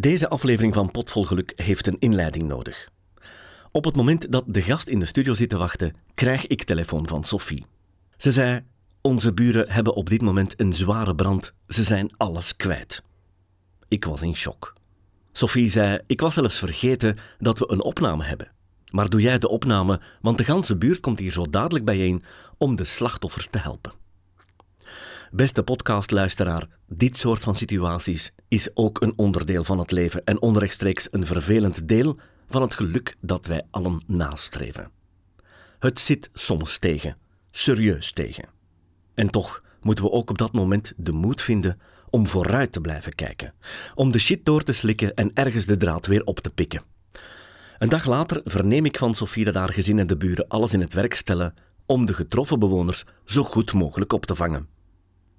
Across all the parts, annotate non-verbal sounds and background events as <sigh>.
Deze aflevering van Potvol Geluk heeft een inleiding nodig. Op het moment dat de gast in de studio zit te wachten, krijg ik telefoon van Sophie. Ze zei: Onze buren hebben op dit moment een zware brand. Ze zijn alles kwijt. Ik was in shock. Sophie zei: Ik was zelfs vergeten dat we een opname hebben. Maar doe jij de opname, want de ganse buurt komt hier zo dadelijk bijeen om de slachtoffers te helpen. Beste podcastluisteraar, dit soort van situaties is ook een onderdeel van het leven en onrechtstreeks een vervelend deel van het geluk dat wij allen nastreven. Het zit soms tegen, serieus tegen. En toch moeten we ook op dat moment de moed vinden om vooruit te blijven kijken, om de shit door te slikken en ergens de draad weer op te pikken. Een dag later verneem ik van Sofie dat haar gezin en de buren alles in het werk stellen om de getroffen bewoners zo goed mogelijk op te vangen.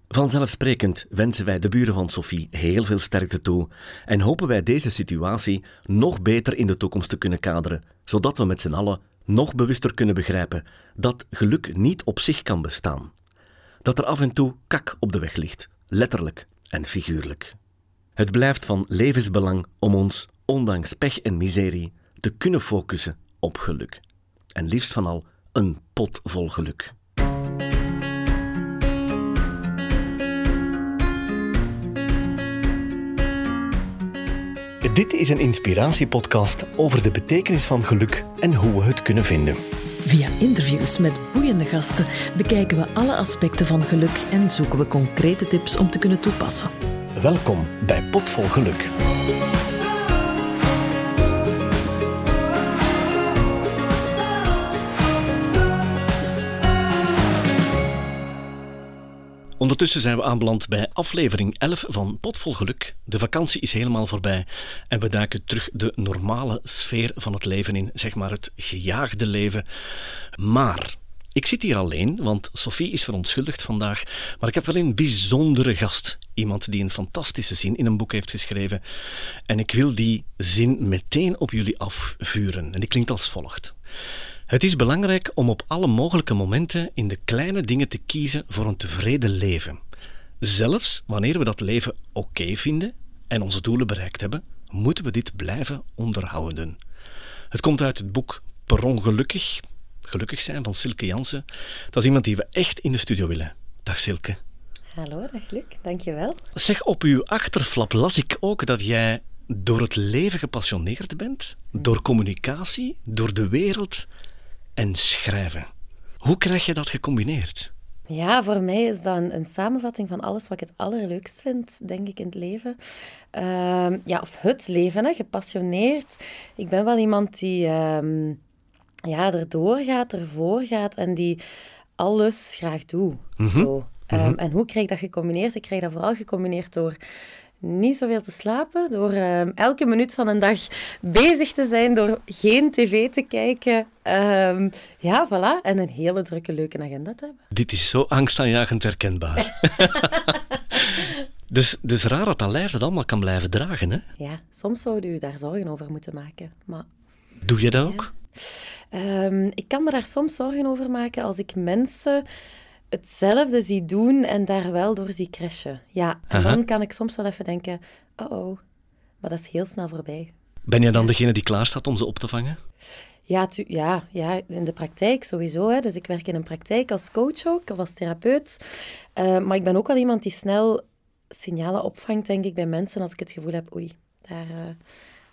Vanzelfsprekend wensen wij de buren van Sophie heel veel sterkte toe en hopen wij deze situatie nog beter in de toekomst te kunnen kaderen, zodat we met z'n allen nog bewuster kunnen begrijpen dat geluk niet op zich kan bestaan. Dat er af en toe kak op de weg ligt, letterlijk en figuurlijk. Het blijft van levensbelang om ons, ondanks pech en miserie, te kunnen focussen op geluk. En liefst van al een pot vol geluk. Dit is een inspiratiepodcast over de betekenis van geluk en hoe we het kunnen vinden. Via interviews met boeiende gasten bekijken we alle aspecten van geluk en zoeken we concrete tips om te kunnen toepassen. Welkom bij Potvol Geluk. Ondertussen zijn we aanbeland bij aflevering 11 van Potvol Geluk. De vakantie is helemaal voorbij en we duiken terug de normale sfeer van het leven in, zeg maar het gejaagde leven. Maar ik zit hier alleen, want Sophie is verontschuldigd vandaag, maar ik heb wel een bijzondere gast. Iemand die een fantastische zin in een boek heeft geschreven. En ik wil die zin meteen op jullie afvuren. En die klinkt als volgt. Het is belangrijk om op alle mogelijke momenten in de kleine dingen te kiezen voor een tevreden leven. Zelfs wanneer we dat leven oké vinden en onze doelen bereikt hebben, moeten we dit blijven onderhouden. Het komt uit het boek Per ongelukkig, gelukkig zijn van Silke Jansen. Dat is iemand die we echt in de studio willen. Dag Silke. Hallo, dag Luc, dankjewel. Zeg, op uw achterflap las ik ook dat jij door het leven gepassioneerd bent, door communicatie, door de wereld en schrijven. Hoe krijg je dat gecombineerd? Ja, voor mij is dat een, een, samenvatting van alles wat ik het allerleukst vind, denk ik, in het leven. Uh, ja, of het leven, hè, gepassioneerd. Ik ben wel iemand die uh, ja, erdoor gaat, ervoor gaat en die alles graag doet. Mm -hmm. Zo. Um, en hoe krijg ik dat gecombineerd? Ik krijg dat vooral gecombineerd door niet zoveel te slapen, door uh, elke minuut van een dag bezig te zijn, door geen tv te kijken. Uh, ja, voilà. En een hele drukke, leuke agenda te hebben. Dit is zo angstaanjagend herkenbaar. <laughs> dus, dus raar dat dat lijf dat allemaal kan blijven dragen, hè? Ja, soms zou u daar zorgen over moeten maken. Maar... Doe je dat ook? Um, ik kan me daar soms zorgen over maken als ik mensen hetzelfde zie doen en daar wel door zie crashen. Ja, en Aha. dan kan ik soms wel even denken, oh oh, maar dat is heel snel voorbij. Ben je dan degene die klaar staat om ze op te vangen? Ja, tu- ja, ja, in de praktijk sowieso. Hè. Dus ik werk in een praktijk als coach ook, of als therapeut. Uh, maar ik ben ook wel iemand die snel signalen opvangt, denk ik, bij mensen als ik het gevoel heb, oei, daar... Uh,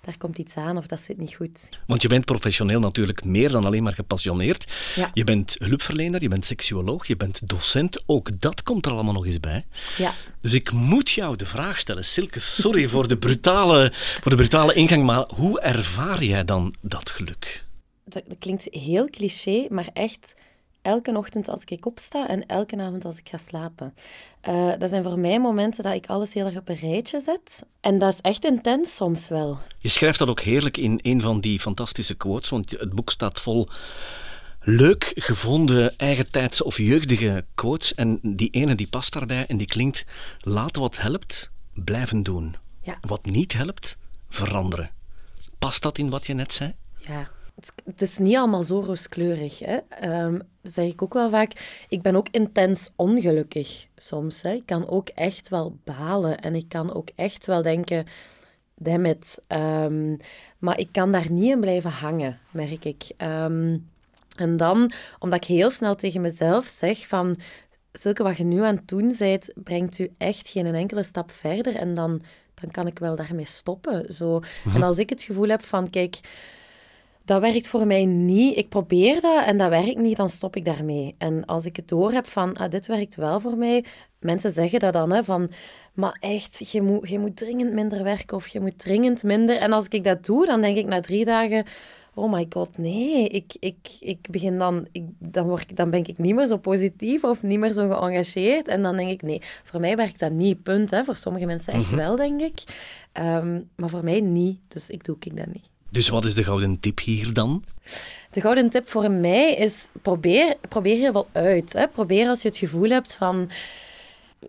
daar komt iets aan of dat zit niet goed. Want je bent professioneel natuurlijk meer dan alleen maar gepassioneerd. Ja. Je bent hulpverlener, je bent seksuoloog, je bent docent. Ook dat komt er allemaal nog eens bij. Ja. Dus ik moet jou de vraag stellen, Silke, sorry <laughs> voor de brutale, voor de brutale ingang, maar hoe ervaar jij dan dat geluk? Dat, dat klinkt heel cliché, maar echt elke ochtend als ik opsta en elke avond als ik ga slapen. Uh, dat zijn voor mij momenten dat ik alles heel erg op een rijtje zet. En dat is echt intens soms wel. Je schrijft dat ook heerlijk in een van die fantastische quotes, want het boek staat vol leuk gevonden eigentijdse of jeugdige quotes. En die ene die past daarbij en die klinkt: laten wat helpt, blijven doen. Ja. Wat niet helpt, veranderen. Past dat in wat je net zei? Ja, het is niet allemaal zo rooskleurig. Hè? Um, dat zeg ik ook wel vaak. Ik ben ook intens ongelukkig soms. Hè? Ik kan ook echt wel balen. En ik kan ook echt wel denken... damn it. Ehm, maar ik kan daar niet in blijven hangen, merk ik. Ehm, en dan, omdat ik heel snel tegen mezelf zeg van... Zulke wat je nu aan het doen bent, brengt u echt geen enkele stap verder. En dan, dan kan ik wel daarmee stoppen. Zo. En <laughs> als ik het gevoel heb van, kijk dat werkt voor mij niet. Ik probeer dat en dat werkt niet, dan stop ik daarmee. En als ik het door heb van, ah, dit werkt wel voor mij, mensen zeggen dat dan, hè, van, maar echt, je moet, je moet dringend minder werken of je moet dringend minder. En als ik dat doe, dan denk ik na drie dagen, oh my god, nee, ik, ik, ik begin dan, ik, dan, word dan ben ik niet meer zo positief of niet meer zo geëngageerd. En dan denk ik, nee, voor mij werkt dat niet, punt. Hè. Voor sommige mensen echt mhm. wel, denk ik. Ehm, maar voor mij niet, dus ik doe ik dat niet. Dus wat is de gouden tip hier dan? De gouden tip voor mij is probeer, probeer heel veel uit. Hè. Probeer als je het gevoel hebt van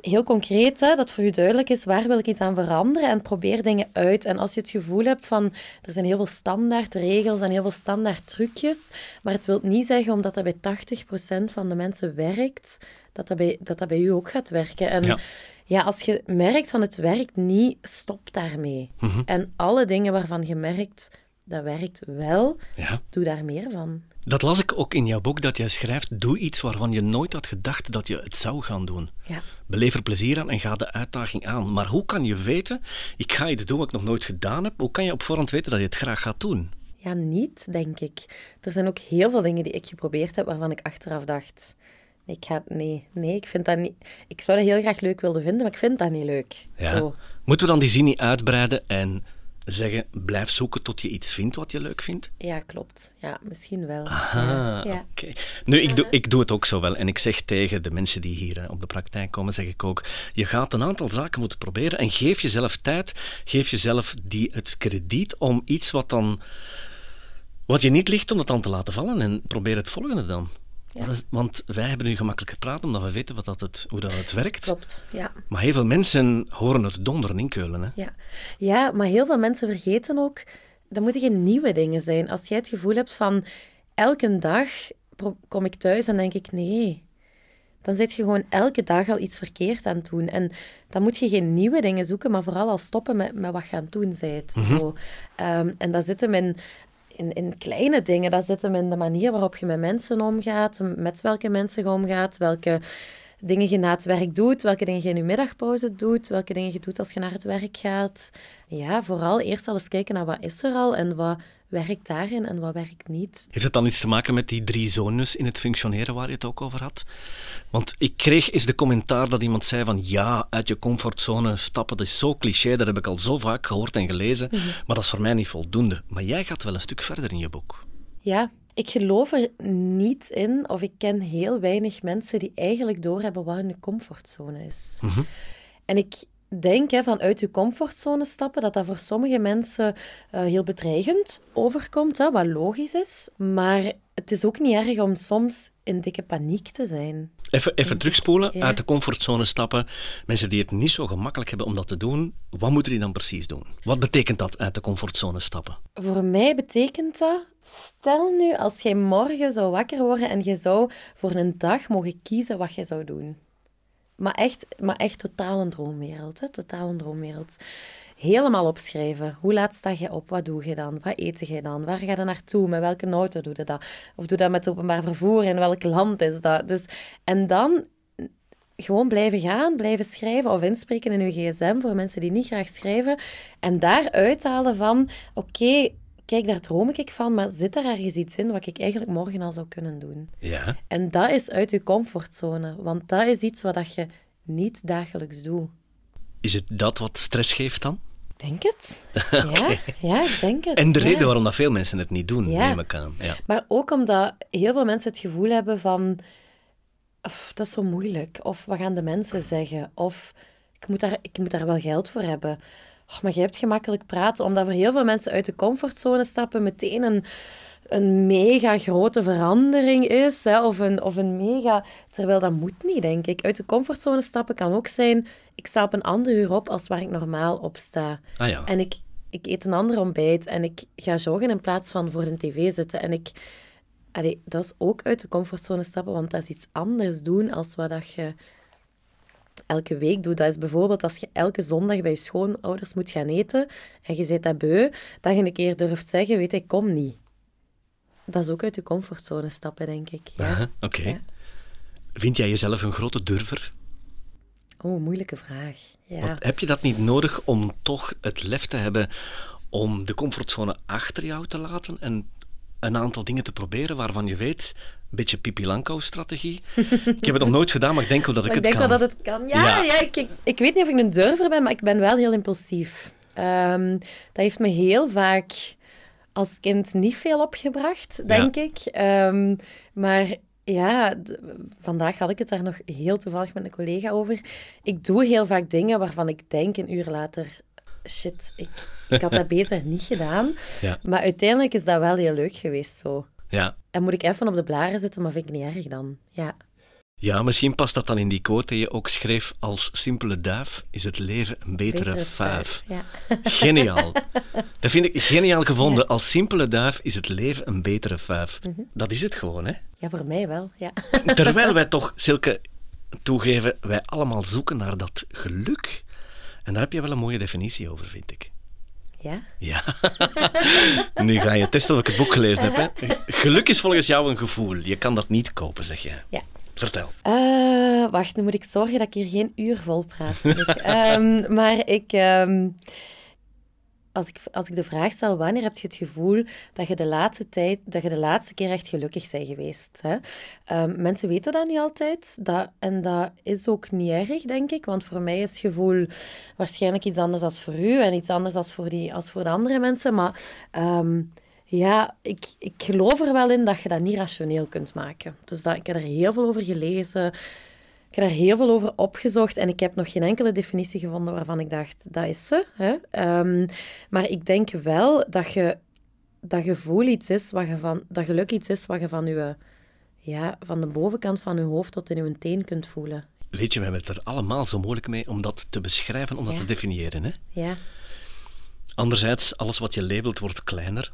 heel concreet, hè, dat voor je duidelijk is waar wil ik iets aan veranderen en probeer dingen uit. En als je het gevoel hebt van er zijn heel veel standaard regels en heel veel standaard trucjes, maar het wil niet zeggen omdat dat bij 80% van de mensen werkt, dat dat bij, dat, dat bij u ook gaat werken. En ja. ja als je merkt van het werkt niet, stop daarmee. Mhm. En alle dingen waarvan je merkt dat werkt wel. Ja. Doe daar meer van. Dat las ik ook in jouw boek, dat jij schrijft, doe iets waarvan je nooit had gedacht dat je het zou gaan doen. Ja. Beleef er plezier aan en ga de uitdaging aan. Maar hoe kan je weten, ik ga iets doen wat ik nog nooit gedaan heb, hoe kan je op voorhand weten dat je het graag gaat doen? Ja, niet, denk ik. Er zijn ook heel veel dingen die ik geprobeerd heb waarvan ik achteraf dacht, ik ga, nee, nee, ik vind dat niet... Ik zou dat heel graag leuk willen vinden, maar ik vind dat niet leuk. Ja. Zo. Moeten we dan die zin niet uitbreiden en zeggen, blijf zoeken tot je iets vindt wat je leuk vindt? Ja, klopt. Ja, misschien wel. Aha, ja. oké. Nu, ik doe, ik doe het ook zo wel. En ik zeg tegen de mensen die hier eh, op de praktijk komen, zeg ik ook, je gaat een aantal zaken moeten proberen en geef jezelf tijd, geef jezelf die, het krediet om iets wat dan... Wat je niet ligt, om dat dan te laten vallen en probeer het volgende dan. Want wij hebben nu gemakkelijk gepraat omdat we weten wat dat het, hoe dat het werkt. Klopt, ja. Maar heel veel mensen horen het donderen in Keulen. Hè? Ja. ja, maar heel veel mensen vergeten ook, dat moeten geen nieuwe dingen zijn. Als jij het gevoel hebt van, elke dag kom ik thuis en denk ik, nee, dan zit je gewoon elke dag al iets verkeerd aan het doen. En dan moet je geen nieuwe dingen zoeken, maar vooral al stoppen met, met wat je aan het doen bent. Mm Zo. Um, en dat zit hem in in, in kleine dingen. Dat zit hem in de manier waarop je met mensen omgaat, met welke mensen je omgaat, welke dingen je na het werk doet, welke dingen je in je middagpauze doet, welke dingen je doet als je naar het werk gaat. Ja, vooral eerst al eens kijken naar wat is er al en wat werkt daarin en wat werkt niet. Heeft het dan iets te maken met die drie zones in het functioneren waar je het ook over had? Want ik kreeg eens de commentaar dat iemand zei van ja, uit je comfortzone stappen, dat is zo cliché, dat heb ik al zo vaak gehoord en gelezen, mhm. maar dat is voor mij niet voldoende. Maar jij gaat wel een stuk verder in je boek. Ja, ik geloof er niet in, of ik ken heel weinig mensen die eigenlijk doorhebben wat hun comfortzone is. Mhm. En ik denk hè, van uit je comfortzone stappen, dat dat voor sommige mensen uh, heel bedreigend overkomt, hè, wat logisch is. Maar het is ook niet erg om soms in dikke paniek te zijn. Even, even terugspoelen, uit de comfortzone stappen. Mensen die het niet zo gemakkelijk hebben om dat te doen, wat moeten die dan precies doen? Wat betekent dat, uit de comfortzone stappen? Voor mij betekent dat, stel nu als jij morgen zou wakker worden en je zou voor een dag mogen kiezen wat je zou doen. Maar echt, maar echt totaal een droomwereld. Hè? Totaal droomwereld. Helemaal opschrijven. Hoe laat sta je op? Wat doe je dan? Wat eet je dan? Waar ga je naartoe? Met welke auto doe je dat? Of doe dat met openbaar vervoer? In welk land is dat? Dus, en dan gewoon blijven gaan, blijven schrijven of inspreken in je gsm voor mensen die niet graag schrijven. En daar uithalen van, oké, kijk, daar droom ik van, maar zit er ergens iets in wat ik eigenlijk morgen al zou kunnen doen? Ja. En dat is uit je comfortzone, want dat is iets wat je niet dagelijks doet. Is het dat wat stress geeft dan? denk het. <laughs> ja, ja, ik denk het. En de reden waarom dat veel mensen het niet doen, neem ik aan. Ja. Maar ook omdat heel veel mensen het gevoel hebben van... dat is zo moeilijk. Of wat gaan de mensen zeggen? Of ik moet daar, ik moet daar wel geld voor hebben. Oh, maar je hebt gemakkelijk praten, omdat voor heel veel mensen uit de comfortzone stappen meteen een, een mega grote verandering is. Hè, of, een, of een mega... Terwijl dat moet niet, denk ik. Uit de comfortzone stappen kan ook zijn... Ik sta op een ander uur op als waar ik normaal op sta. Ah, ja. En ik, ik eet een ander ontbijt en ik ga joggen in plaats van voor een tv zitten. En ik... Allee, dat is ook uit de comfortzone stappen, want dat is iets anders doen als wat dat je elke week doe. Dat is bijvoorbeeld als je elke zondag bij je schoonouders moet gaan eten en je zit dat beu, dat je een keer durft zeggen, weet ik, kom niet. Dat is ook uit je comfortzone stappen, denk ik. Ja. Aha, Oké. Ja. Vind jij jezelf een grote durver? Oh, moeilijke vraag. Ja. Want heb je dat niet nodig om toch het lef te hebben om de comfortzone achter jou te laten en een aantal dingen te proberen waarvan je weet, beetje Pipi Langkous-strategie. ik heb het nog nooit gedaan, maar ik denk wel dat ik Maar ik het denk kan. wel dat het kan. Ja, Ja. ja. ik, ik, ik weet niet of ik een durver ben, maar ik ben wel heel impulsief. Ehm, dat heeft me heel vaak als kind niet veel opgebracht, denk ik. Ehm, maar ja, vandaag had ik het daar nog heel toevallig met een collega over. Ik doe heel vaak dingen waarvan ik denk een uur later... Shit, ik, ik had dat <laughs> beter niet gedaan. Ja. Maar uiteindelijk is dat wel heel leuk geweest zo. Ja. En moet ik even op de blaren zitten, maar vind ik niet erg dan. Ja. ja, misschien past dat dan in die quote die je ook schreef. Als simpele duif is het leven een betere, Betere vuif. Ja. Geniaal. <laughs> Dat vind ik geniaal gevonden. Als simpele duif is het leven een betere vuif. Mhm. Dat is het gewoon, hè? ja, voor mij wel. Ja. <laughs> Terwijl wij toch, Silke, toegeven, wij allemaal zoeken naar dat geluk. En daar heb je wel een mooie definitie over, vind ik. Ja? Ja. <laughs> nu ga je testen of ik het boek gelezen heb. Hè? Geluk is volgens jou een gevoel. Je kan dat niet kopen, zeg jij. Ja. Vertel. Eh, wacht, nu moet ik zorgen dat ik hier geen uur vol praat. <laughs> Ehm, maar ik, ehm, als, ik, als ik de vraag stel, wanneer heb je het gevoel dat je de laatste, tijd, dat je de laatste keer echt gelukkig bent geweest? Hè? Ehm, mensen weten dat niet altijd. Dat, en dat is ook niet erg, denk ik. Want voor mij is gevoel waarschijnlijk iets anders dan voor u en iets anders dan voor, die, als voor de andere mensen. Maar ehm, ja, ik, ik geloof er wel in dat je dat niet rationeel kunt maken. Dus dat, ik heb er heel veel over gelezen. Ik heb er heel veel over opgezocht en ik heb nog geen enkele definitie gevonden waarvan ik dacht, dat is ze. Hè? Ehm, maar ik denk wel dat je dat gevoel iets is, wat je van, dat geluk iets is wat je van, je, ja, van de bovenkant van je hoofd tot in je teen kunt voelen. Weet je, we hebben het er allemaal zo moeilijk mee om dat te beschrijven, om dat Ja. te definiëren. Hè? Ja, Anderzijds, alles wat je labelt wordt kleiner.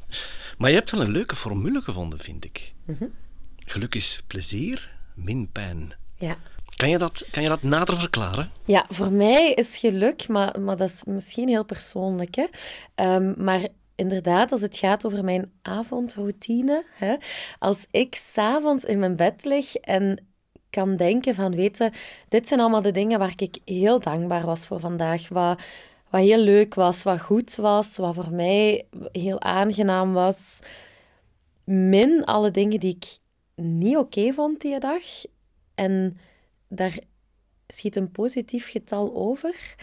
Maar je hebt wel een leuke formule gevonden, vind ik. Mhm. Geluk is plezier, min pijn. ja. Kan je dat, kan je dat nader verklaren? Ja, voor mij is geluk, maar, maar dat is misschien heel persoonlijk. Hè? Ehm, maar inderdaad, als het gaat over mijn avondroutine, hè? als ik s'avonds in mijn bed lig en kan denken van, weet je, dit zijn allemaal de dingen waar ik heel dankbaar was voor vandaag, wat, wat heel leuk was, wat goed was, wat voor mij heel aangenaam was, min alle dingen die ik niet oké vond die dag. En daar schiet een positief getal over,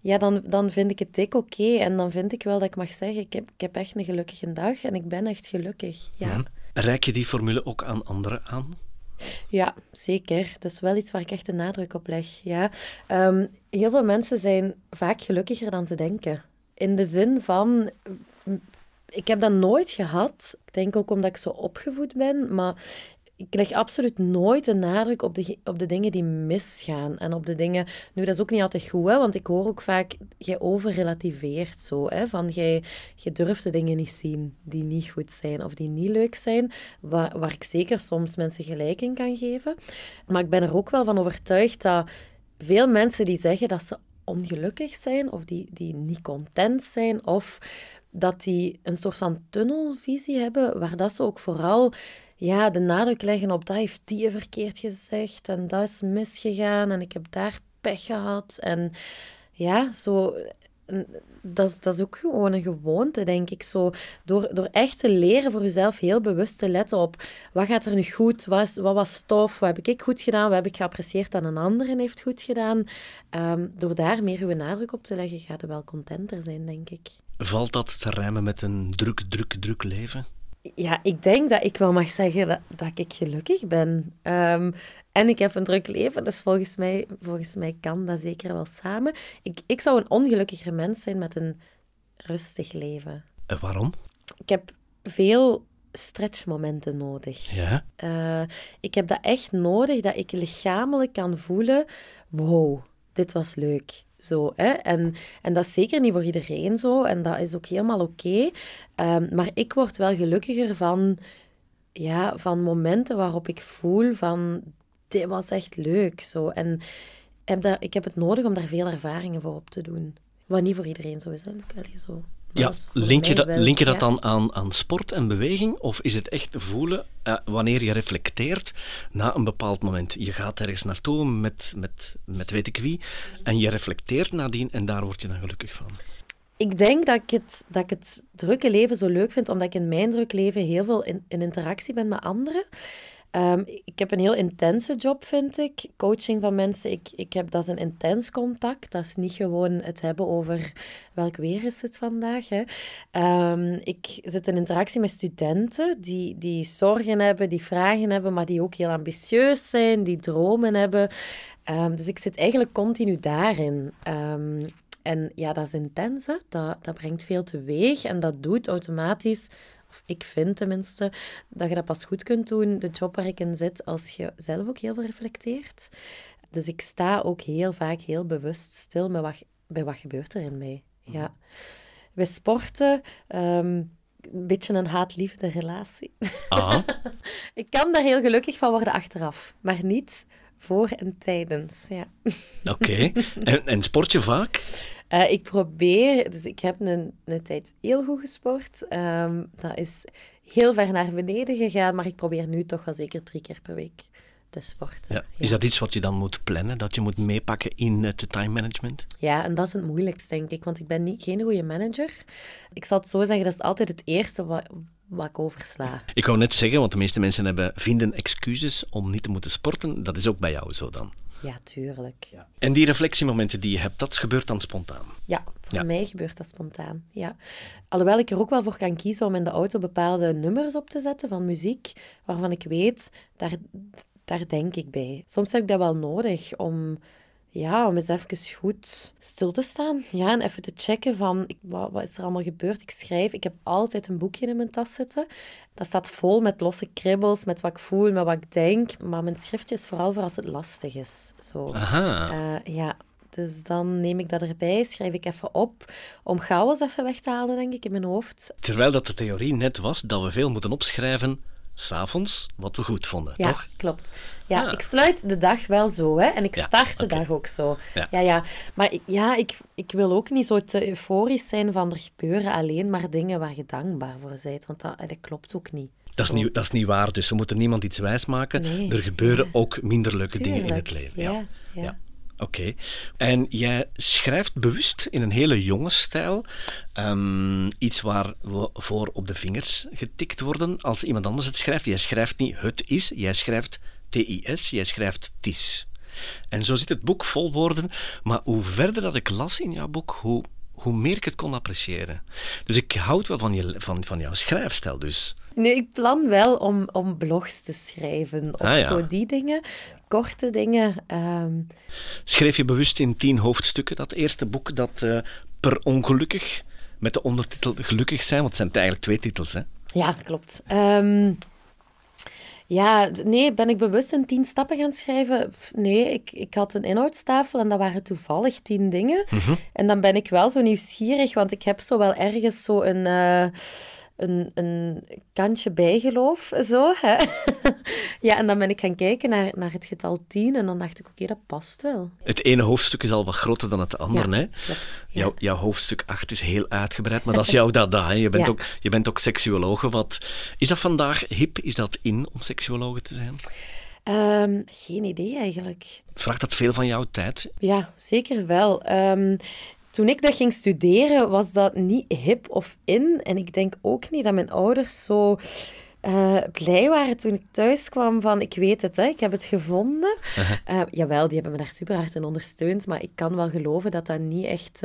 ja, dan, dan vind ik het dik oké. En dan vind ik wel dat ik mag zeggen, ik heb, ik heb echt een gelukkige dag en ik ben echt gelukkig. Ja, Hm? Reik je die formule ook aan anderen aan? ja zeker. Dat is wel iets waar ik echt de nadruk op leg. Ja. Ehm, heel veel mensen zijn vaak gelukkiger dan te denken. In de zin van... Ik heb dat nooit gehad. Ik denk ook omdat ik zo opgevoed ben. Maar ik leg absoluut nooit de nadruk op de, op de dingen die misgaan. En op de dingen... Nu, dat is ook niet altijd goed, hè, want ik hoor ook vaak... Jij overrelativeert zo, hè. Van, jij, jij durft de dingen niet zien die niet goed zijn of die niet leuk zijn. Waar, waar ik zeker soms mensen gelijk in kan geven. Maar ik ben er ook wel van overtuigd dat veel mensen die zeggen dat ze ongelukkig zijn of die, die niet content zijn of dat die een soort van tunnelvisie hebben waar dat ze ook vooral ja, de nadruk leggen op dat heeft die verkeerd gezegd en dat is misgegaan en ik heb daar pech gehad en ja, zo dat is, dat is ook gewoon een gewoonte, denk ik. Zo, door, door echt te leren voor jezelf heel bewust te letten op wat gaat er nu goed, wat, wat was tof, wat heb ik goed gedaan, wat heb ik geapprecieerd dat een ander heeft goed gedaan. Ehm, door daar meer uw nadruk op te leggen, gaat je wel contenter zijn, denk ik. Valt dat te rijmen met een druk, druk, druk leven? Ja, ik denk dat ik wel mag zeggen dat, dat ik gelukkig ben. Ehm, en ik heb een druk leven, dus volgens mij, volgens mij kan dat zeker wel samen. Ik, ik zou een ongelukkiger mens zijn met een rustig leven. En waarom? Ik heb veel stretchmomenten nodig. Ja. Eh, ik heb dat echt nodig, dat ik lichamelijk kan voelen... Wow, dit was leuk. Zo, hè? En, en dat is zeker niet voor iedereen zo. En dat is ook helemaal oké. Ehm, maar ik word wel gelukkiger van, ja, van momenten waarop ik voel van... Dit was echt leuk. Zo. En heb, dat, ik heb het nodig om daar veel ervaringen voor op te doen. Wat niet voor iedereen zo is, hè, zo. Ja, link je, dat, link je dat ja. dan aan, aan sport en beweging? Of is het echt voelen eh, wanneer je reflecteert na een bepaald moment? Je gaat ergens naartoe met, met, met weet ik wie en je reflecteert nadien en daar word je dan gelukkig van. Ik denk dat ik, het, dat ik het drukke leven zo leuk vind, omdat ik in mijn druk leven heel veel in, in interactie ben met anderen. Ehm, ik heb een heel intense job, vind ik. Coaching van mensen, ik, ik heb, dat is een intens contact. Dat is niet gewoon het hebben over welk weer is het vandaag. Hè. Ehm, ik zit in interactie met studenten die, die zorgen hebben, die vragen hebben, maar die ook heel ambitieus zijn, die dromen hebben. Ehm, dus ik zit eigenlijk continu daarin. En ja, dat is intens. Dat, dat brengt veel teweeg en dat doet automatisch, of ik vind tenminste, dat je dat pas goed kunt doen, de job waar ik in zit, als je zelf ook heel veel reflecteert. Dus ik sta ook heel vaak heel bewust stil met wat, bij wat gebeurt er in mij. Ja. Bij sporten, ehm, een beetje een haat-liefde relatie. Ah, <laughs> ik kan daar heel gelukkig van worden achteraf, maar niet voor en tijdens. Ja. oké. En, en sport je vaak? Eh, ik probeer, dus ik heb een, een tijd heel goed gesport. Ehm, dat is heel ver naar beneden gegaan, maar ik probeer nu toch wel zeker drie keer per week te sporten. Ja. Is dat iets wat je dan moet plannen, dat je moet meepakken in het time management? Ja, en dat is het moeilijkste, denk ik, want ik ben niet, geen goede manager. Ik zal het zo zeggen, dat is altijd het eerste wat, wat ik oversla. Ik wou net zeggen, want de meeste mensen hebben, vinden excuses om niet te moeten sporten. Dat is ook bij jou zo dan. Ja, tuurlijk. En die reflectiemomenten die je hebt, dat gebeurt dan spontaan. Ja, voor Ja. mij gebeurt dat spontaan. Ja. Alhoewel ik er ook wel voor kan kiezen om in de auto bepaalde nummers op te zetten van muziek, waarvan ik weet, daar, daar denk ik bij. Soms heb ik dat wel nodig om, ja, om eens even goed stil te staan. Ja, en even te checken van, ik, wat, wat is er allemaal gebeurd? Ik schrijf, ik heb altijd een boekje in mijn tas zitten. Dat staat vol met losse kribbels, met wat ik voel, met wat ik denk. Maar mijn schriftje is vooral voor als het lastig is. Zo. Aha. Eh, ja, dus dan neem ik dat erbij, schrijf ik even op, om chaos even weg te halen, denk ik, in mijn hoofd. Terwijl dat de theorie net was dat we veel moeten opschrijven, s'avonds, wat we goed vonden, Ja, toch? klopt. Ja, ik sluit de dag wel zo, hè. En ik Ja, start de dag ook zo. Ja. Ja. Maar ik, ja, ik, ik wil ook niet zo te euforisch zijn van er gebeuren alleen maar dingen waar je dankbaar voor bent. Want dat, dat klopt ook niet. Dat is, niet, dat is niet waar, dus we moeten niemand iets wijsmaken. Nee, er gebeuren ook minder leuke dingen in het leven. ja, ja. Oké. En jij schrijft bewust in een hele jonge stijl ehm, iets waar voor op de vingers getikt worden als iemand anders het schrijft. Jij schrijft niet het is, jij schrijft TIS, jij schrijft TIS. En zo zit het boek vol woorden, maar hoe verder dat ik las in jouw boek, hoe, hoe meer ik het kon appreciëren. Dus ik houd wel van, je, van, van jouw schrijfstijl dus. Nu, ik plan wel om, om blogs te schrijven of Ah, ja. zo, die dingen. Korte dingen. ehm, Schreef je bewust in tien hoofdstukken dat eerste boek dat eh, per ongelukkig met de ondertitel Gelukkig zijn, want het zijn eigenlijk twee titels, hè? Ja, klopt. Ehm, ja, nee, ben ik bewust in tien stappen gaan schrijven? Nee, ik, ik had een inhoudstafel en dat waren toevallig tien dingen. En dan ben ik wel zo nieuwsgierig, want ik heb zo wel ergens zo een, eh, een, een kantje bijgeloof, zo. Hè? <laughs> ja, en dan ben ik gaan kijken naar, naar het getal tien en dan dacht ik, oké, dat past wel. Het ene hoofdstuk is al wat groter dan het andere, Ja, hè? klopt. Ja. Jouw, jouw hoofdstuk 8 is heel uitgebreid, maar dat is jouw dada, hè? Je bent, Ja. ook, je bent ook seksuologe. Wat, is dat vandaag hip? Is dat in om seksuologe te zijn? Ehm, geen idee eigenlijk. Vraagt dat veel van jouw tijd? Ja, zeker wel. Ehm, toen ik dat ging studeren, was dat niet hip of in. En ik denk ook niet dat mijn ouders zo eh, blij waren toen ik thuis kwam van, ik weet het, hè, ik heb het gevonden. Eh, jawel, die hebben me daar super hard in ondersteund, maar ik kan wel geloven dat dat niet echt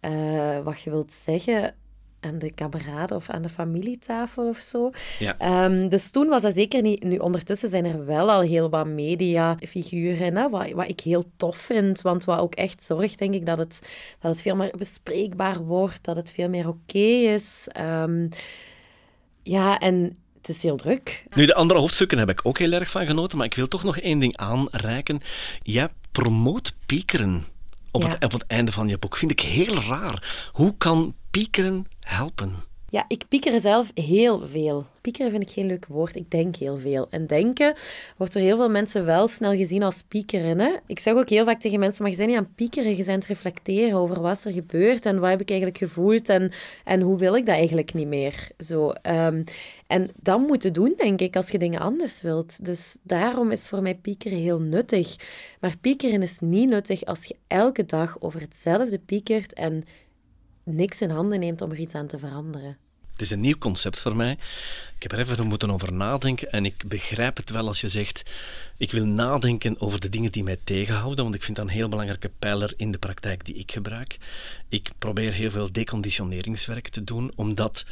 eh, wat je wilt zeggen aan de kameraden of aan de familietafel of zo. Ja. Ehm, dus toen was dat zeker niet. Nu, ondertussen zijn er wel al heel wat mediafiguren, hè, wat, wat ik heel tof vind. Want wat ook echt zorgt, denk ik, dat het, dat het veel meer bespreekbaar wordt, dat het veel meer oké is. Ehm, ja, en het is heel druk. Nu, de andere hoofdstukken heb ik ook heel erg van genoten, maar ik wil toch nog één ding aanreiken. Jij promoot piekeren op, Ja. het, op het einde van je boek. Vind ik heel raar. Hoe kan piekeren helpen? Ja, ik pieker zelf heel veel. Piekeren vind ik geen leuk woord. Ik denk heel veel. En denken wordt door heel veel mensen wel snel gezien als piekeren. Hè? Ik zeg ook heel vaak tegen mensen, maar je bent niet aan piekeren, je bent het reflecteren over wat er gebeurt en wat heb ik eigenlijk gevoeld en, en hoe wil ik dat eigenlijk niet meer. Zo, um, en dat moet je doen, denk ik, als je dingen anders wilt. Dus daarom is voor mij piekeren heel nuttig. Maar piekeren is niet nuttig als je elke dag over hetzelfde piekert en niks in handen neemt om er iets aan te veranderen. Het is een nieuw concept voor mij. Ik heb er even moeten over nadenken en ik begrijp het wel als je zegt ik wil nadenken over de dingen die mij tegenhouden, want ik vind dat een heel belangrijke pijler in de praktijk die ik gebruik. Ik probeer heel veel deconditioneringswerk te doen, omdat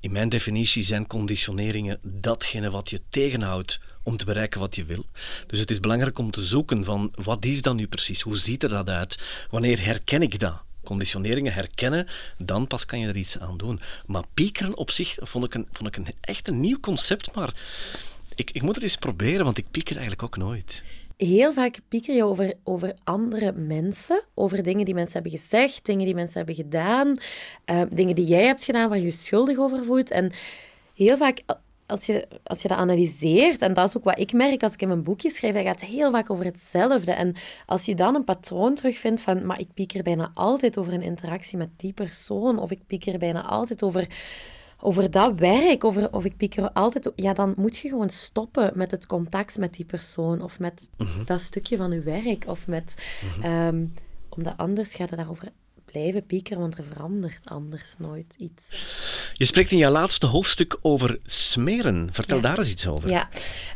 in mijn definitie zijn conditioneringen datgene wat je tegenhoudt om te bereiken wat je wil. Dus het is belangrijk om te zoeken van wat is dat nu precies? Hoe ziet er dat uit? Wanneer herken ik dat? Conditioneringen herkennen, dan pas kan je er iets aan doen. Maar piekeren op zich vond ik, een, vond ik een, echt een nieuw concept, maar ik, ik moet het eens proberen, want ik pieker eigenlijk ook nooit. Heel vaak pieker je over, over andere mensen, over dingen die mensen hebben gezegd, dingen die mensen hebben gedaan, uh, dingen die jij hebt gedaan waar je je schuldig over voelt. En heel vaak als je, als je dat analyseert, en dat is ook wat ik merk als ik in mijn boekje schrijf, dat gaat heel vaak over hetzelfde. En als je dan een patroon terugvindt van, maar ik pieker bijna altijd over een interactie met die persoon, of ik pieker bijna altijd over, over dat werk, over, of ik pieker altijd... Ja, dan moet je gewoon stoppen met het contact met die persoon, of met mhm. dat stukje van je werk, of met... Mm omdat anders gaat het daarover blijven piekeren, want er verandert anders nooit iets. Je spreekt in jouw laatste hoofdstuk over smeren. Vertel daar eens iets over. Ja,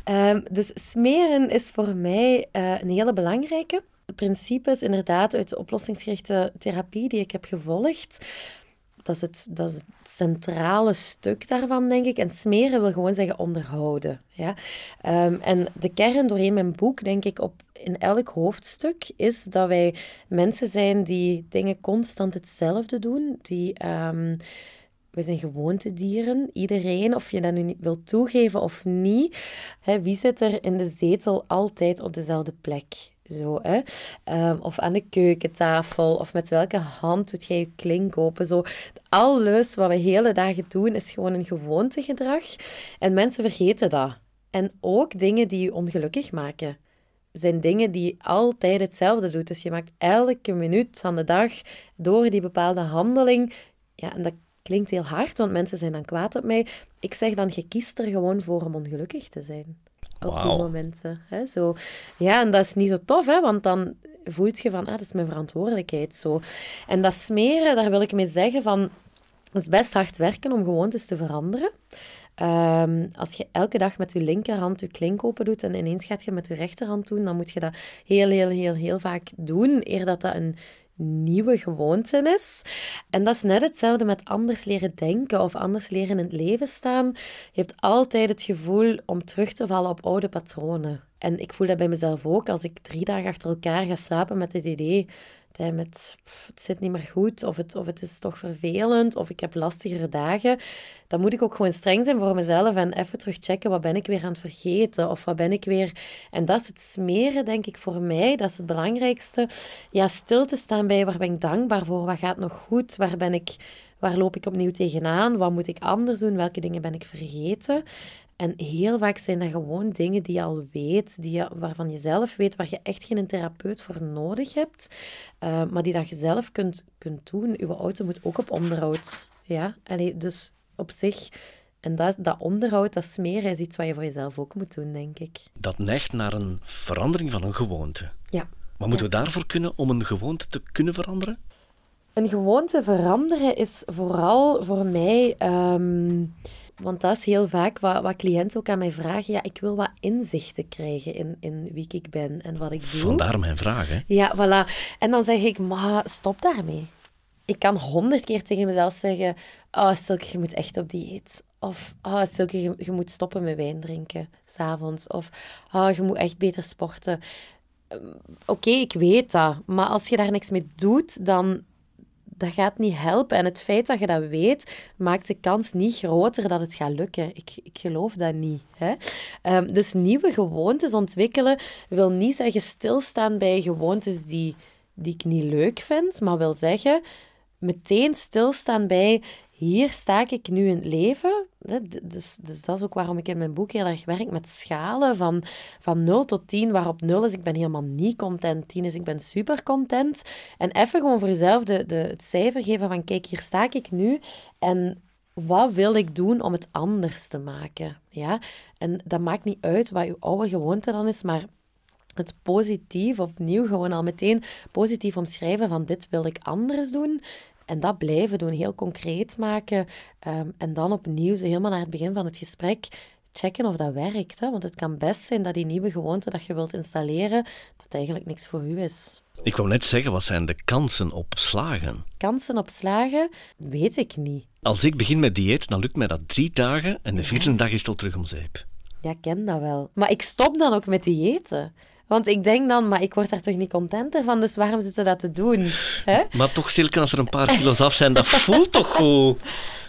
ehm, dus smeren is voor mij uh, een hele belangrijke. Principes inderdaad uit de oplossingsgerichte therapie die ik heb gevolgd. Dat is, het, dat het centrale stuk daarvan, denk ik. En smeren wil gewoon zeggen onderhouden. Ja? Um, en de kern doorheen mijn boek, denk ik, op in elk hoofdstuk is dat wij mensen zijn die dingen constant hetzelfde doen. Die, um, wij zijn gewoontedieren. Iedereen, of je dat nu wil toegeven of niet. Hè, wie zit er in de zetel altijd op dezelfde plek? Zo, hè? Um, of aan de keukentafel, of met welke hand doet jij je klink open. Zo, alles wat we hele dagen doen, is gewoon een gewoontegedrag. En mensen vergeten dat. En ook dingen die je ongelukkig maken zijn dingen die altijd hetzelfde doet. Dus je maakt elke minuut van de dag door die bepaalde handeling. Ja, en dat klinkt heel hard, want mensen zijn dan kwaad op mij. Ik zeg dan, je kiest er gewoon voor om ongelukkig te zijn. Op die momenten. Hè? Zo. Ja, en dat is niet zo tof, hè? want dan voelt je van, ah, dat is mijn verantwoordelijkheid. Zo. En dat smeren, daar wil ik mee zeggen van, het is best hard werken om gewoontes te veranderen. Um, als je elke dag met je linkerhand je klink open doet en ineens gaat je met je rechterhand doen, dan moet je dat heel, heel, heel, heel vaak doen, eer dat dat een nieuwe gewoonte is. En dat is net hetzelfde met anders leren denken of anders leren in het leven staan. Je hebt altijd het gevoel om terug te vallen op oude patronen. En ik voel dat bij mezelf ook. Als ik drie dagen achter elkaar ga slapen met het idee met het zit niet meer goed, of het, of het is toch vervelend, of ik heb lastigere dagen, dan moet ik ook gewoon streng zijn voor mezelf en even terugchecken wat ben ik weer aan het vergeten, of wat ben ik weer... En dat is het smeren, denk ik, voor mij, dat is het belangrijkste. Ja, stil te staan bij waar ben ik dankbaar voor, wat gaat nog goed, waar ben ik... Waar loop ik opnieuw tegenaan? Wat moet ik anders doen? Welke dingen ben ik vergeten? En heel vaak zijn dat gewoon dingen die je al weet, die je, waarvan je zelf weet, waar je echt geen therapeut voor nodig hebt, uh, maar die dat je zelf kunt, kunt doen. Uw auto moet ook op onderhoud. Ja? Allee, dus op zich... En dat, dat onderhoud, dat smeren, is iets wat je voor jezelf ook moet doen, denk ik. Dat neigt naar een verandering van een gewoonte. Ja. Wat moeten we daarvoor kunnen om een gewoonte te kunnen veranderen? Een gewoonte veranderen is vooral voor mij... Um, want dat is heel vaak wat, wat cliënten ook aan mij vragen. Ja, ik wil wat inzichten krijgen in, in wie ik ben en wat ik doe. Vandaar mijn vraag, hè? Ja, voilà. En dan zeg ik, maar stop daarmee. Ik kan honderd keer tegen mezelf zeggen... Oh, Silke, je moet echt op dieet. Of, oh, Silke, je, je moet stoppen met wijn drinken, s'avonds. Of, oh, je moet echt beter sporten. Ehm, oké, ik weet dat. Maar als je daar niks mee doet, dan dat gaat niet helpen. En het feit dat je dat weet, maakt de kans niet groter dat het gaat lukken. Ik, ik geloof dat niet. Hè? Um, dus nieuwe gewoontes ontwikkelen wil niet zeggen stilstaan bij gewoontes die, die ik niet leuk vind, maar wil zeggen meteen stilstaan bij hier sta ik nu in het leven. Dus, dus dat is ook waarom ik in mijn boek heel erg werk met schalen van, van 0 tot 10, waarop 0 is ik ben helemaal niet content, 10 is ik ben super content. En even gewoon voor jezelf de, de, het cijfer geven van kijk, hier sta ik nu en wat wil ik doen om het anders te maken? Ja? En dat maakt niet uit wat je oude gewoonte dan is, maar het positief opnieuw gewoon al meteen positief omschrijven van dit wil ik anders doen. En dat blijven doen, heel concreet maken. Ehm, en dan opnieuw, zo helemaal naar het begin van het gesprek, checken of dat werkt. Hè? Want het kan best zijn dat die nieuwe gewoonte dat je wilt installeren, dat eigenlijk niks voor u is. Ik wou net zeggen, wat zijn de kansen op slagen? Kansen op slagen? Weet ik niet. Als ik begin met dieet, dan lukt mij dat drie dagen en de vierde dag is het al terug om zeep. Ja, ik ken dat wel. Maar ik stop dan ook met diëten. Want ik denk dan, maar ik word daar toch niet contenter van, dus waarom zitten ze dat te doen? Maar toch, Silke, als er een paar kilo's af zijn, dat voelt toch goed?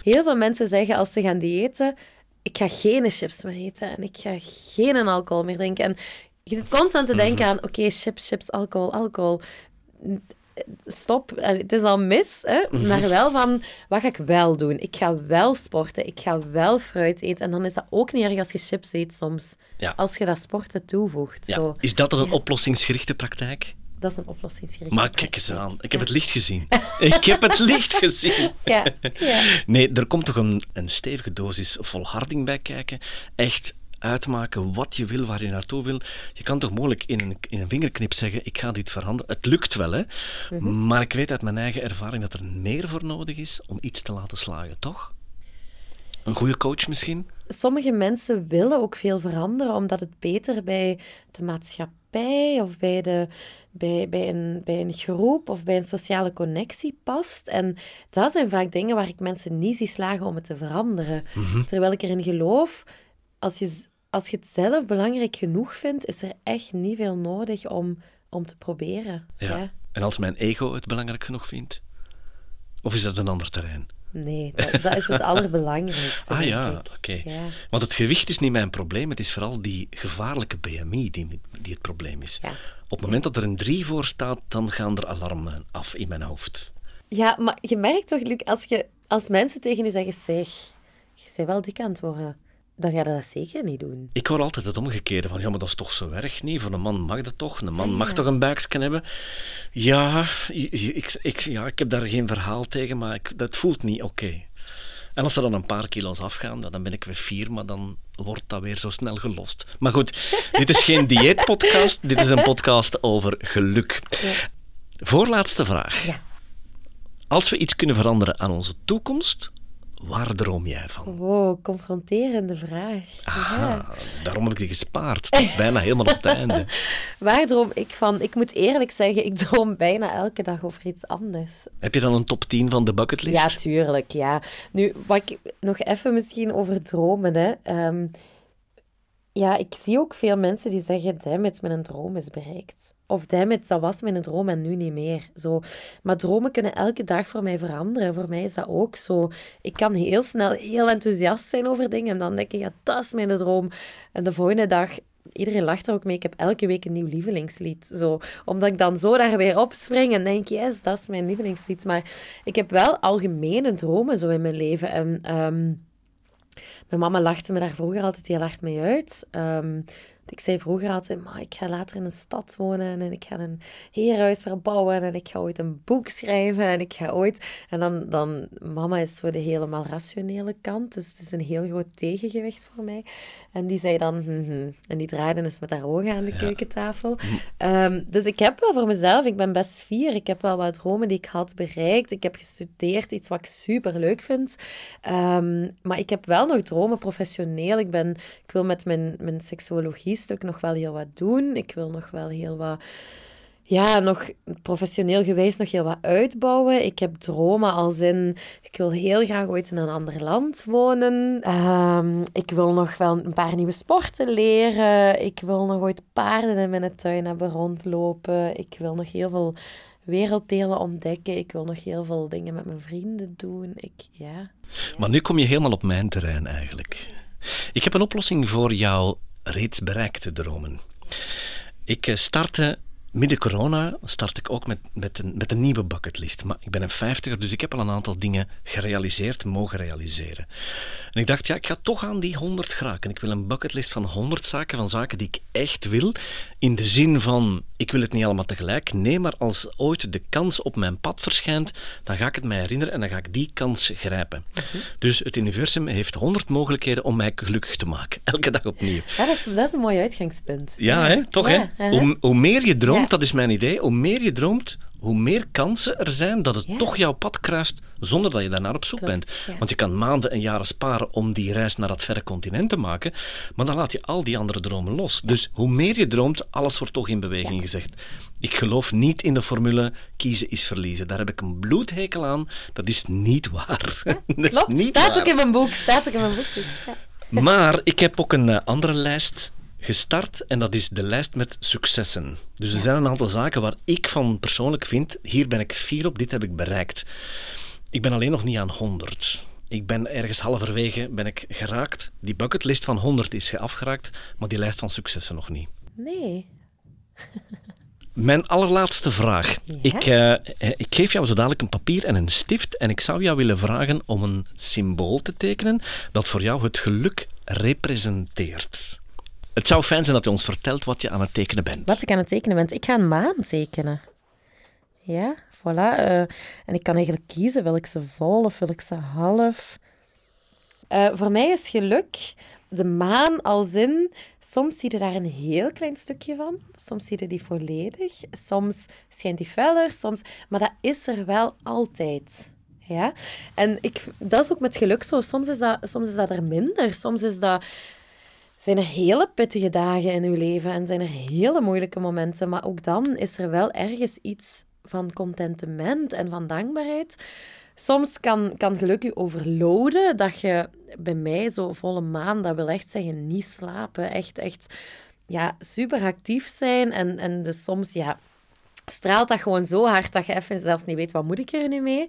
Heel veel mensen zeggen als ze gaan diëten, ik ga geen chips meer eten en ik ga geen alcohol meer drinken. En je zit constant te denken mhm. aan, oké, chips, chips, alcohol, alcohol stop, het is al mis, hè? Mhm. maar wel van, wat ga ik wel doen? Ik ga wel sporten, ik ga wel fruit eten. En dan is dat ook niet erg als je chips eet soms. Als je dat sporten toevoegt. Ja. Zo. Is dat een oplossingsgerichte praktijk? Dat is een oplossingsgerichte Maar kijk eens aan, ik heb het licht gezien. <laughs> ik heb het licht gezien. Ja. ja. Nee, er komt toch een, een stevige dosis volharding bij kijken. Echt uitmaken wat je wil, waar je naartoe wil. Je kan toch mogelijk in een, in een vingerknip zeggen, ik ga dit veranderen. Het lukt wel, hè. Mhm. Maar ik weet uit mijn eigen ervaring dat er meer voor nodig is om iets te laten slagen, toch? Een goede coach misschien? Sommige mensen willen ook veel veranderen, omdat het beter bij de maatschappij of bij, de, bij, bij, een, bij een groep of bij een sociale connectie past. En dat zijn vaak dingen waar ik mensen niet zie slagen om het te veranderen. Mhm. Terwijl ik erin geloof, als je als je het zelf belangrijk genoeg vindt, is er echt niet veel nodig om, om te proberen. Ja. En als mijn ego het belangrijk genoeg vindt? Of is dat een ander terrein? Nee, dat, dat is het <laughs> allerbelangrijkste. ah ja, oké. Ja. Want het gewicht is niet mijn probleem, het is vooral die gevaarlijke BMI die, die het probleem is. Ja. Op het moment dat er een 3 voor staat, dan gaan er alarmen af in mijn hoofd. Ja, maar je merkt toch, Luc, als, je, als mensen tegen je zeggen: zeg, je bent wel dik aan het worden dan ga je dat zeker niet doen. Ik hoor altijd het omgekeerde van, ja, maar dat is toch zo erg niet? Voor een man mag dat toch? Een man mag toch een buiksken hebben? Ja ik, ik, ja, ik heb daar geen verhaal tegen, maar ik, dat voelt niet oké. En als er dan een paar kilo's afgaan, dan ben ik weer vier, maar dan wordt dat weer zo snel gelost. Maar goed, <laughs> dit is geen dieetpodcast, dit is een podcast over geluk. Ja. Voorlaatste vraag. Ja. Als we iets kunnen veranderen aan onze toekomst, Waar droom jij van? Wow, confronterende vraag. Aha, daarom heb ik die gespaard. bijna helemaal op het <laughs> einde. Waar droom ik van? Ik moet eerlijk zeggen, ik droom bijna elke dag over iets anders. Heb je dan een top 10 van de bucketlist? Ja, tuurlijk. Ja. Nu, wat ik nog even misschien over dromen. Hè. Ehm, ja, ik zie ook veel mensen die zeggen, dammit, mijn droom is bereikt. Of dammit, dat was mijn droom en nu niet meer. Zo. Maar dromen kunnen elke dag voor mij veranderen. Voor mij is dat ook zo. Ik kan heel snel heel enthousiast zijn over dingen en dan denk ik, ja, dat is mijn droom. En de volgende dag iedereen lacht er ook mee. Ik heb elke week een nieuw lievelingslied. Zo, omdat ik dan zo daar weer opspring en denk, yes, dat is mijn lievelingslied. Maar ik heb wel algemene dromen zo in mijn leven. En ehm, mijn mama lachte me daar vroeger altijd heel hard mee uit. Um, ik zei vroeger altijd, maar ik ga later in een stad wonen en ik ga een heerhuis verbouwen en ik ga ooit een boek schrijven en ik ga ooit... En dan, dan mama is zo de helemaal rationele kant, dus het is een heel groot tegengewicht voor mij. En die zei dan, hm, hm. en die draaide eens met haar ogen aan de keukentafel. Ehm, dus ik heb wel voor mezelf, ik ben best fier, ik heb wel wat dromen die ik had bereikt. Ik heb gestudeerd, iets wat ik super leuk vind. Ehm, maar ik heb wel nog dromen professioneel. Ik, ben, ik wil met mijn, mijn seksuologie-stuk nog wel heel wat doen. Ik wil nog wel heel wat ja, nog professioneel geweest nog heel wat uitbouwen. Ik heb dromen als in, ik wil heel graag ooit in een ander land wonen. Ehm, ik wil nog wel een paar nieuwe sporten leren. Ik wil nog ooit paarden in mijn tuin hebben rondlopen. Ik wil nog heel veel werelddelen ontdekken. Ik wil nog heel veel dingen met mijn vrienden doen. Ik, ja. Maar nu kom je helemaal op mijn terrein eigenlijk. Ik heb een oplossing voor jouw reeds bereikte dromen. Ik eh, startte midden corona start ik ook met, met, een, met een nieuwe bucketlist. Maar ik ben een vijftiger, dus ik heb al een aantal dingen gerealiseerd, mogen realiseren. En ik dacht, ja, ik ga toch aan die 100 geraken. Ik wil een bucketlist van 100 zaken, van zaken die ik echt wil. In de zin van, ik wil het niet allemaal tegelijk. Nee, maar als ooit de kans op mijn pad verschijnt, dan ga ik het mij herinneren en dan ga ik die kans grijpen. Mhm. Dus het universum heeft 100 mogelijkheden om mij gelukkig te maken. <laughs> Elke dag opnieuw. Ja, dat, is, dat is een mooi uitgangspunt. Ja, Hè? toch hè? Hoe, hoe meer je droomt, dat is mijn idee, hoe meer je droomt, hoe meer kansen er zijn dat het toch jouw pad kruist zonder dat je daarnaar op zoek bent. Want je kan maanden en jaren sparen om die reis naar dat verre continent te maken, maar dan laat je al die andere dromen los. Dus hoe meer je droomt, alles wordt toch in beweging gezegd. Ik geloof niet in de formule kiezen is verliezen. Daar heb ik een bloedhekel aan. Dat is niet waar. <laughs> klopt, niet staat waar. ook in mijn boek. Staat ook in mijn boek. Maar ik heb ook een eh, andere lijst gestart en dat is de lijst met successen. Dus er zijn een aantal zaken waar ik van persoonlijk vind, hier ben ik fier op, dit heb ik bereikt. Ik ben alleen nog niet aan 100. Ik ben ergens halverwege ben ik geraakt. Die bucketlist van 100 is afgeraakt, maar die lijst van successen nog niet. Nee. Mijn allerlaatste vraag. Ik, uh, ik geef jou zo dadelijk een papier en een stift en ik zou jou willen vragen om een symbool te tekenen dat voor jou het geluk representeert. Het zou fijn zijn dat je ons vertelt wat je aan het tekenen bent. Wat ik aan het tekenen ben? Ik ga een maan tekenen. Ja, voilà. Uh, en ik kan eigenlijk kiezen, ik ze vol of ik ze half? Uh, voor mij is geluk de maan als in... Soms zie je daar een heel klein stukje van. Soms zie je die volledig. Soms schijnt die feller, soms... Maar dat is er wel altijd. Ja? En ik, dat is ook met geluk zo. Soms is dat, soms is dat er minder. Soms is dat zijn er hele pittige dagen in uw leven en zijn er hele moeilijke momenten. Maar ook dan is er wel ergens iets van contentement en van dankbaarheid. Soms kan, kan geluk je overloaden, dat je bij mij zo volle maan, dat wil echt zeggen niet slapen, echt, echt ja, super actief zijn. En, en dus soms, ja, straalt dat gewoon zo hard dat je even zelfs niet weet, wat moet ik er nu mee?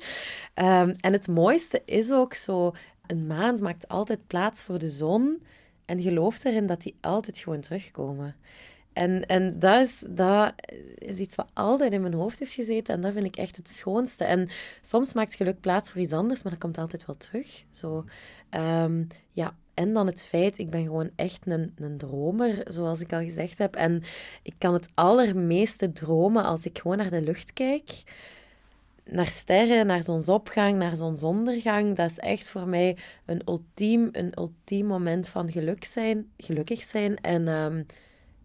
Um, en het mooiste is ook zo, een maand maakt altijd plaats voor de zon. En geloof erin dat die altijd gewoon terugkomen. En, en dat, is, dat is iets wat altijd in mijn hoofd heeft gezeten. En dat vind ik echt het schoonste. En soms maakt geluk plaats voor iets anders, maar dat komt altijd wel terug. Zo, um, ja. En dan het feit, ik ben gewoon echt een, een dromer, zoals ik al gezegd heb. En ik kan het allermeeste dromen als ik gewoon naar de lucht kijk naar sterren, naar zonsopgang, naar zonsondergang. Dat is echt voor mij een ultiem, een ultiem moment van geluk zijn, gelukkig zijn. En ehm,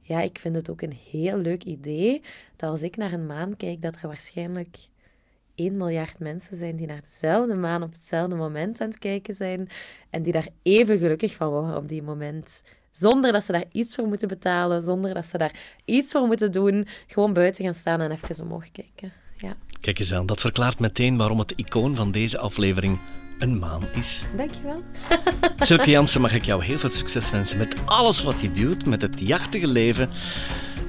ja, ik vind het ook een heel leuk idee dat als ik naar een maan kijk, dat er waarschijnlijk 1 miljard mensen zijn die naar dezelfde maan op hetzelfde moment aan het kijken zijn en die daar even gelukkig van worden op die moment. Zonder dat ze daar iets voor moeten betalen, zonder dat ze daar iets voor moeten doen. Gewoon buiten gaan staan en even omhoog kijken. Ja. Kijk eens aan, dat verklaart meteen waarom het icoon van deze aflevering een maan is. Dankjewel. <laughs> Silke Jansen, mag ik jou heel veel succes wensen met alles wat je doet, met het jachtige leven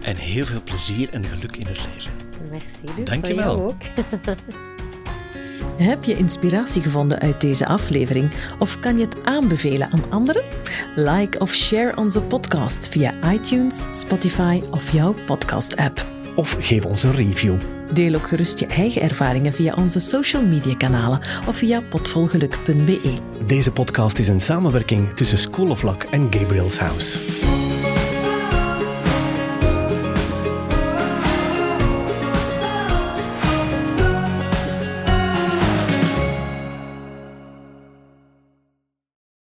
en heel veel plezier en geluk in het leven. Merci, Dankjewel. Voor ook. <laughs> Heb je inspiratie gevonden uit deze aflevering of kan je het aanbevelen aan anderen? Like of share onze podcast via iTunes, Spotify of jouw podcast-app. Of geef ons een review. Deel ook gerust je eigen ervaringen via onze social media kanalen of via potvolgeluk.be. Deze podcast is een samenwerking tussen School of Luck en Gabriel's House.